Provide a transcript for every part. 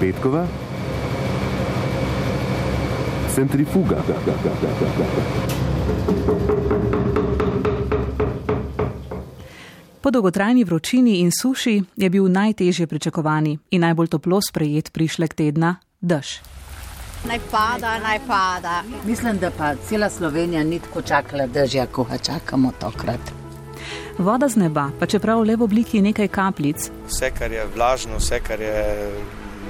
Petkova, centrifuga. Po dolgotrajni vročini in suši je bil najtežje pričakovani in najbolj toplo sprejet prišlek tedna dež. Naj pada, naj pada. Mislim, da pa cela Slovenija ni tako čakala dežja, ko ga čakamo tokrat. Voda z neba, pa čeprav le v obliki nekaj kapljic, Vse, kar je vlažno, vse, kar je,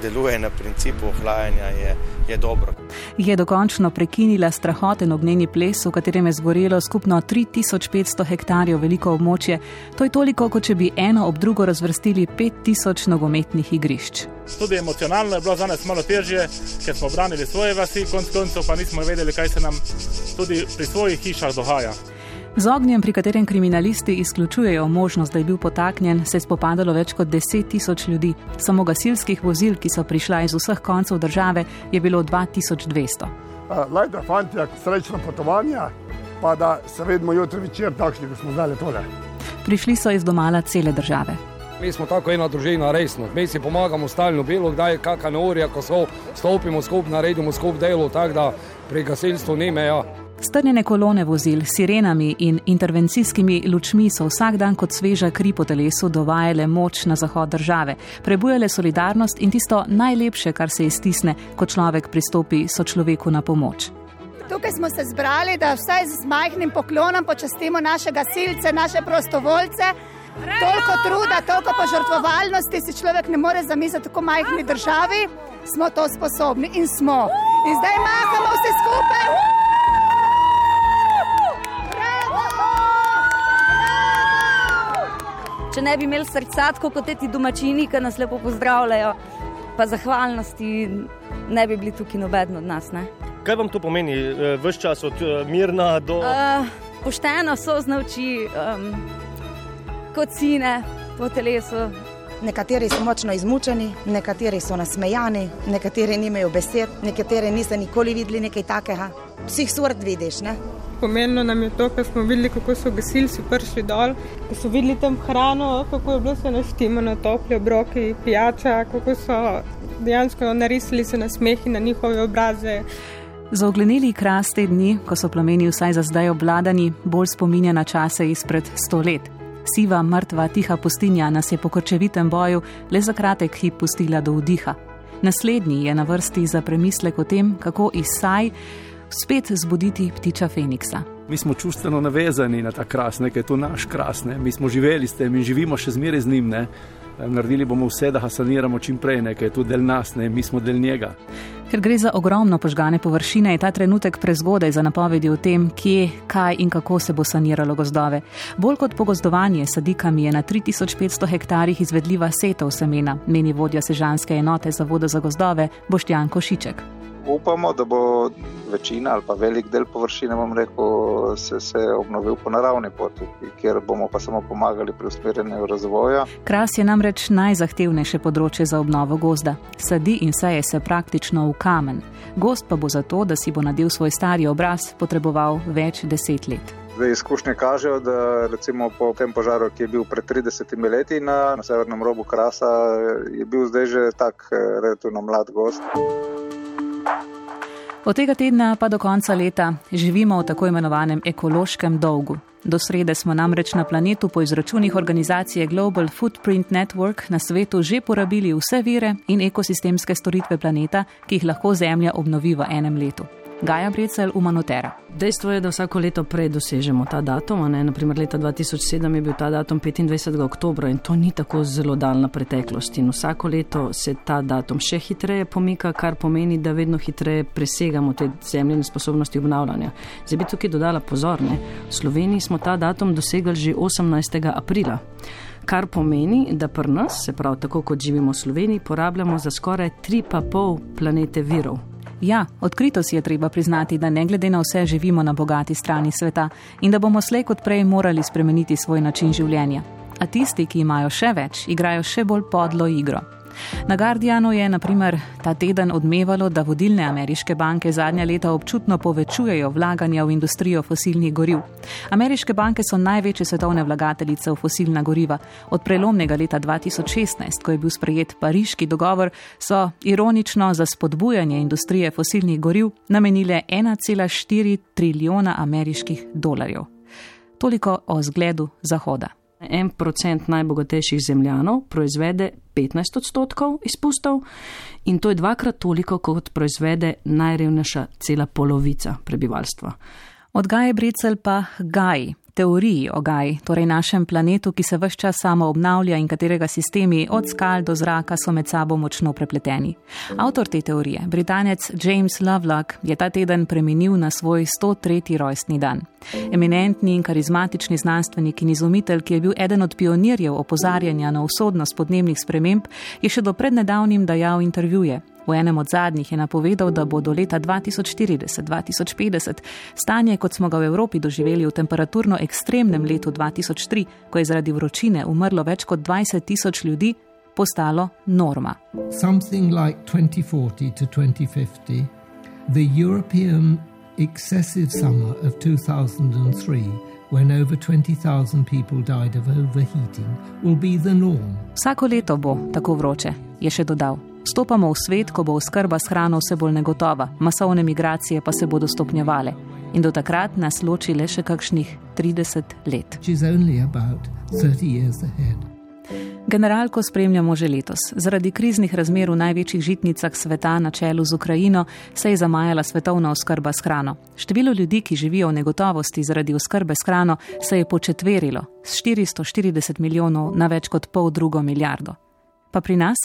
deluje na principu ohlajanja, je, je dobro. je dokončno prekinila strahoten ognjeni ples, v katerem je zgorelo skupno 3500 hektarjev veliko območje. To je toliko, kot če bi eno ob drugo razvrstili 5000 nogometnih igrišč. Tudi emocionalno je bilo za nas malo težje, ker smo branili svoje vasi, konc koncev pa nismo vedeli, kaj se nam tudi pri svojih hišah dogaja. Z ognjem, pri katerem kriminalisti izključujejo možnost, da je bil potaknjen, se je spopadalo več kot 10 tisoč ljudi. Samo gasilskih vozil, ki so prišla iz vseh koncev države, je bilo 2200. Lajda, fanti, srečno potovanje, pa da se vedemo jutri večer takšni, kot smo zdaj tole. Prišli so iz domala cele države. Mi smo tako ena družina, resno. Mi si pomagamo stalno, bilo kdaj je kakšna neurja, ko so, stopimo skupaj, naredimo skupaj delo, tako da pri gasilstvu ni meja. Strnjene kolone vozil s sirenami in intervencijskimi lučmi so vsak dan kot sveža kri po telesu dovajale moč na zahod države, prebujale solidarnost in tisto najlepše, kar se iztisne, ko človek pristopi sočloveku na pomoč. Tukaj smo se zbrali, da vsaj z majhnim poklonom počastimo naše gasilce, naše prostovoljce. Toliko truda, toliko požrtvovalnosti si človek ne more zamisliti v tako majhni državi. Smo to sposobni in smo. In zdaj mahamo vsi skupaj. Če ne bi imeli srca, tako kot ti domačini, ki nas lepo pozdravljajo, pa zahvalnosti, ne bi bili tukaj noben od nas. Ne? Kaj vam to pomeni, vse čas od eh, mirna do. Uh, pošteno so znovči, um, kot sine po telesu. Nekateri so močno izmučeni, nekateri so nasmejani, nekateri nimajo besed, nekateri niso nikoli videli nekaj takega. Vseh sort vidiš, ne? Pomenilo nam je to, ko smo videli, kako so gasilci prišli dol, ko so videli tam hrano, kako je bilo se naštimo na tople obroke, pijača, kako so dejansko narisali se na smehi na njihove obraze. Za oglenili kras te dni, ko so plameni vsaj za zdaj obladani, bolj spominja na čase izpred sto let. Siva, mrtva, tiha pustinja nas je po krčevitem boju le za kratek hip pustila do vdiha. Naslednji je na vrsti za premislek o tem, kako iz saj spet zbuditi ptiča Feniksa. Mi smo čustveno navezani na ta kras, nekaj je to naš kras, ne? mi smo živeli s tem in živimo še zmeraj z njim. Ne? Naredili bomo vse, da ga saniramo čim prej, nekaj je to del nas, ne? mi smo del njega. Ker gre za ogromno požgane površine, je ta trenutek prezgodaj za napovedi o tem, kje, kaj in kako se bo saniralo gozdove. Bolj kot pogozdovanje sadikami je na 3500 hektarjih izvedljiva setov semena, meni vodja sežanske enote za vodo za gozdove Boštjan Košiček. Upamo, da bo večina ali pa velik del površine, bom rekel, se, se obnovil po naravni poti, kjer bomo pa samo pomagali pri usmerjanju razvoja. Kras je namreč najzahtevnejše področje za obnovo gozda. Sadi in seje se praktično v kamen. Gost pa bo zato, da si bo nadel svoj stari obraz, potreboval več deset let. Zdaj, izkušnje kažejo, da recimo po tem požaru, ki je bil pred 30 leti na, na severnem robu Krasa, je bil zdaj že tak relativno mlad gost. Od tega tedna pa do konca leta živimo v tako imenovanem ekološkem dolgu. Do srede smo namreč na planetu po izračunih organizacije Global Footprint Network na svetu že porabili vse vire in ekosistemske storitve planeta, ki jih lahko Zemlja obnovi v enem letu. Gaja Brecel, Umanotera. Dejstvo je, da vsako leto prej dosežemo ta datum. Ne? Naprimer, leta 2007 je bil ta datum 25. oktober in to ni tako zelo daljna preteklost. In vsako leto se ta datum še hitreje pomika, kar pomeni, da vedno hitreje presegamo te zemljene sposobnosti obnavljanja. Zdaj bi tukaj dodala pozorne. V Sloveniji smo ta datum dosegli že 18. aprila. Kar pomeni, da pri nas, se pravi tako kot živimo v Sloveniji, porabljamo za skoraj 3,5 planete virov. Ja, odkrito si je treba priznati, da ne glede na vse živimo na bogati strani sveta in da bomo slej kot prej morali spremeniti svoj način življenja. A tisti, ki imajo še več, igrajo še bolj podlo igro. Na Guardianu je naprimer ta teden odmevalo, da vodilne ameriške banke zadnja leta občutno povečujejo vlaganja v industrijo fosilnih goriv. Ameriške banke so največje svetovne vlagateljice v fosilna goriva. Od prelomnega leta 2016, ko je bil sprejet pariški dogovor, so ironično za spodbujanje industrije fosilnih goriv namenile 1,4 trilijona ameriških dolarjev. Toliko o zgledu Zahoda. En procent najbogatejših zemljanov proizvede 15 odstotkov izpustov in to je dvakrat toliko, kot proizvede najrevnejša cela polovica prebivalstva. Od Gaje Bricel pa Gaji, teoriji o Gaji, torej našem planetu, ki se vse čas samo obnavlja in katerega sistemi od skal do zraka so med sabo močno prepleteni. Avtor te teorije, britanec James Lovelock, je ta teden preminil na svoj 103. rojstni dan. Eminentni in karizmatični znanstvenik in izumitelj, ki je bil eden od pionirjev opozarjanja na usodnost podnebnih sprememb, je še do prednedavnim dajal intervjuje. V enem od zadnjih je napovedal, da bo do leta 2040-2050 stanje, kot smo ga v Evropi doživeli v temperaturno ekstremnem letu 2003, ko je zaradi vročine umrlo več kot 20 tisoč ljudi, postalo norma. Something like 2040 to 2050, the European excessive summer of 2003. When over 20,000 people died of overheating, will be the norm. Vsako leto bo tako vroče, je še dodal. Stopamo v svet, ko bo oskrba s hrano vse bolj negotova, masovne migracije pa se bodo stopnjevale. In do takrat nas loči le še kakšnih 30 let. Generalko spremljamo že letos. Zaradi kriznih razmer v največjih žitnicah sveta na čelu z Ukrajino se je zamajala svetovna oskrba s hrano. Število ljudi, ki živijo v negotovosti zaradi oskrbe s hrano, se je početverilo z 440 milijonov na več kot pol drugo milijardo pa pri nas,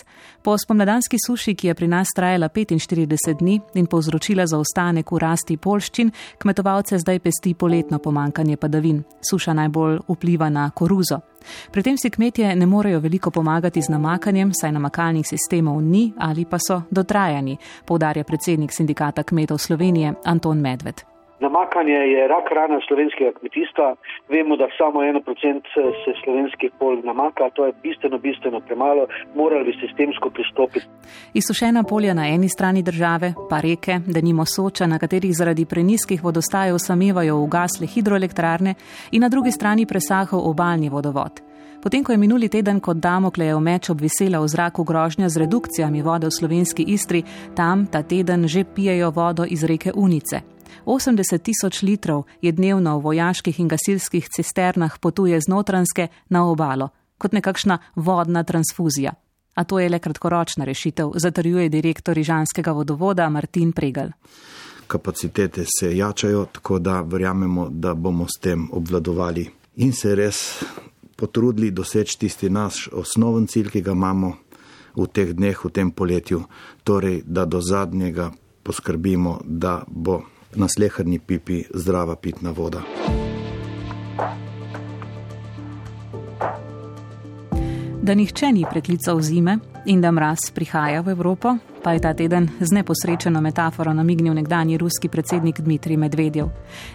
po spomladanski suši, ki je pri nas trajala 45 dni in povzročila zaostanek v rasti polščin, kmetovalce zdaj pesti poletno pomankanje padavin. Suša najbolj vpliva na koruzo. Pri tem si kmetje ne morejo veliko pomagati z namakanjem, saj namakalnih sistemov ni ali pa so dotrajani, poudarja predsednik sindikata kmetov Slovenije Anton Medved. Namakanje je rak rana slovenskega kmetijstva. Vemo, da samo eno procent se slovenskih pol namaka, to je bistveno, bistveno premalo, morali bi sistemsko pristopiti. Izsušena polja na eni strani države, pa reke, da nimo soča, na katerih zaradi preniskih vodostajev samevajo ugasle hidroelektrarne in na drugi strani presahal obaljni vodovod. Potem, ko je minuli teden kot Damoklejev meč obvisela v zraku grožnja z redukcijami vode v slovenski Istri, tam ta teden že pijejo vodo iz reke Unice. 80 tisoč litrov je dnevno v vojaških in gasilskih cisternah potuje z notranske na obalo, kot nekakšna vodna transfuzija. A to je le kratkoročna rešitev, zatrjuje direktor Ižanskega vodovoda Martin Pregel. Kapacitete se jačajo, tako da verjamemo, da bomo s tem obvladovali in se res potrudili doseči tisti naš osnoven cilj, ki ga imamo v teh dneh, v tem poletju, torej da do zadnjega poskrbimo, da bo na slehrni pipi zdrava pitna voda. Da nihče ni preklical zime in da mraz prihaja v Evropo, pa je ta teden z neposrečeno metaforo namignil nekdani ruski predsednik Dmitrij Medvedjev.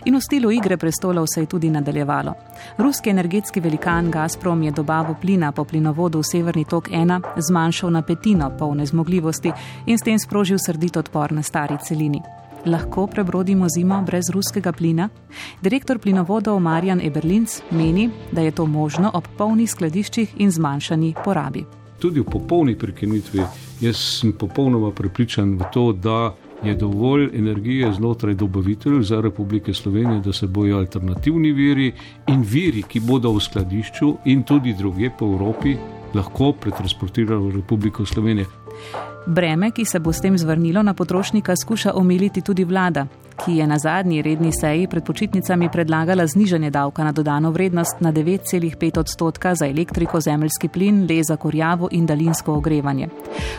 In v stilu igre prestolov se je tudi nadaljevalo. Ruski energetski velikan Gazprom je dobavo plina po plinovodu v Severni tok 1 zmanjšal na petino polne zmogljivosti in s tem sprožil srdit odpor na stari celini lahko prebrodimo zimo brez ruskega plina? Direktor plinovodov Marjan Eberlinc meni, da je to možno ob polnih skladiščih in zmanjšani porabi. Tudi v popolni prekinitvi jaz sem popolnoma prepričan v to, da je dovolj energije znotraj dobaviteljev za Republike Slovenije, da se bojo alternativni viri in viri, ki bodo v skladišču in tudi druge po Evropi, lahko pretransportirali v Republiko Slovenijo. Breme, ki se bo s tem zvrnilo na potrošnika, skuša omiliti tudi vlada, ki je na zadnji redni seji pred počitnicami predlagala znižanje davka na dodano vrednost na 9,5 odstotka za elektriko, zemljski plin, leza, korjavo in daljinsko ogrevanje.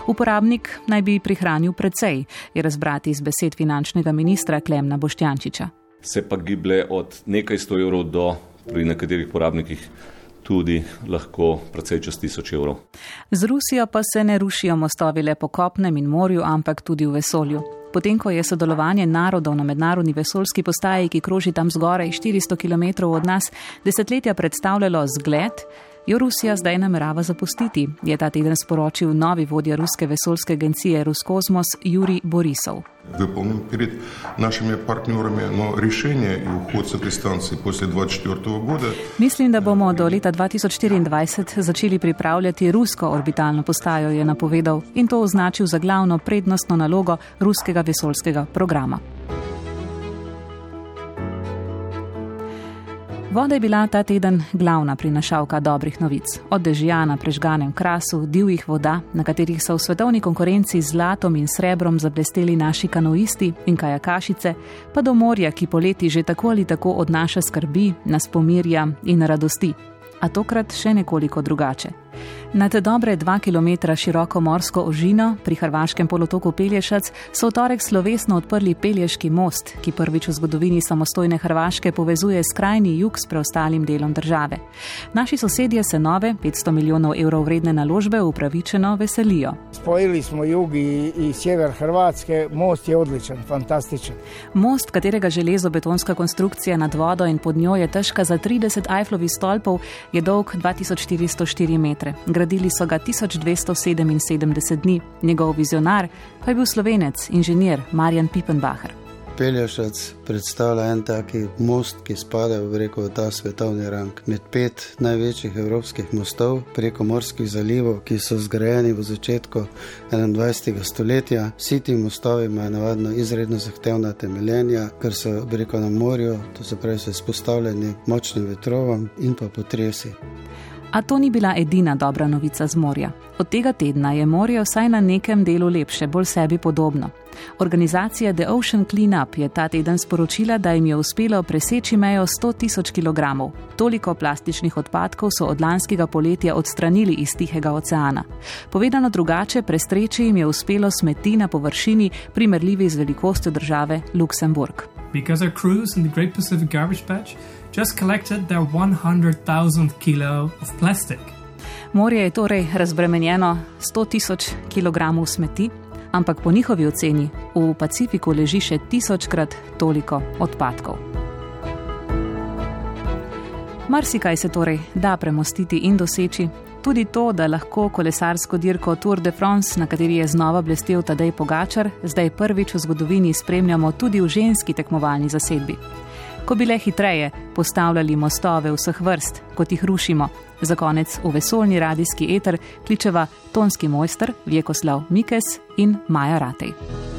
Uporabnik naj bi prihranil precej, je razbrati iz besed finančnega ministra Klemna Boštjančiča. Se pa giblje od nekaj sto evrov do pri nekaterih porabnikih tudi lahko precej čez tisoč evrov. Z Rusijo pa se ne rušijo mostovi le po kopnem in morju, ampak tudi v vesolju. Potem, ko je sodelovanje narodov na mednarodni vesoljski postaji, ki kroži tam zgoraj 400 km od nas, desetletja predstavljalo zgled, jo Rusija zdaj namerava zapustiti, je ta teden sporočil novi vodja ruske vesoljske agencije Ruskosmos Juri Borisov. Выполним перед нашими партнерами, но решение и уход с этой станции после 2024 года... Mislim, da bomo do leta 2024 začeli pripravljati rusko orbitalno postajo, je napovedal in to označil za glavno prednostno nalogo ruskega vesoljskega programa. Voda je bila ta teden glavna prinašalka dobrih novic. Od dežja na prežganem krasu, divjih voda, na katerih so v svetovni konkurenci z zlatom in srebrom zablesteli naši kanoisti in kajakašice, pa do morja, ki poleti že tako ali tako odnaša skrbi, nas pomirja in radosti. A tokrat še nekoliko drugače. Nad dobre dva km široko morsko ožino pri hrvaškem polotoku Pelješac so v torek slovesno odprli Pelješki most, ki prvič v zgodovini samostojne Hrvaške povezuje skrajni jug s preostalim delom države. Naši sosedje se nove 500 milijonov evrov vredne naložbe upravičeno veselijo. Spojili smo jug in sever Hrvatske, most je odličen, fantastičen. Most, katerega železo-betonska konstrukcija nad vodo in pod njo je težka za 30 Eiffelovih stolpov, je dolg 2404 metre gradili so ga 1277 dni, njegov vizionar pa je bil slovenec, inženir Marjan Pipenbacher. Pelješac predstavlja en taki most, ki spada v, rekel, v ta svetovni rang. Med pet največjih evropskih mostov preko morskih zalivov, ki so zgrajeni v začetku 21. stoletja. Vsi ti mostovi imajo navadno izredno zahtevna temeljenja, ker so rekel, na morju, to se pravi, so izpostavljeni močnim vetrovom in pa potresi. A to ni bila edina dobra novica z morja. Od tega tedna je morje vsaj na nekem delu lepše, bolj sebi podobno. Organizacija The Ocean Cleanup je ta teden sporočila, da jim je uspelo preseči mejo 100 tisoč kg. Toliko plastičnih odpadkov so od lanskega poletja odstranili iz Tihega oceana. Povedano drugače, prestreči jim je uspelo smeti na površini, primerljivi z velikostjo države Luksemburg. Because our cruise in the Great Pacific Garbage Patch just collected their 100,000 kg of plastic. Morje je torej razbremenjeno 100 tisoč kg smeti, ampak po njihovi oceni v Pacifiku leži še tisočkrat toliko odpadkov. Marsikaj se torej da premostiti in doseči, tudi to, da lahko kolesarsko dirko Tour de France, na kateri je znova blestev Tadej Pogačar, zdaj prvič v zgodovini spremljamo tudi v ženski tekmovalni zasedbi ko bi le hitreje postavljali mostove vseh vrst, kot jih rušimo. Za konec v vesoljni radijski eter kličeva tonski mojster Vjekoslav Mikes in Maja Ratej.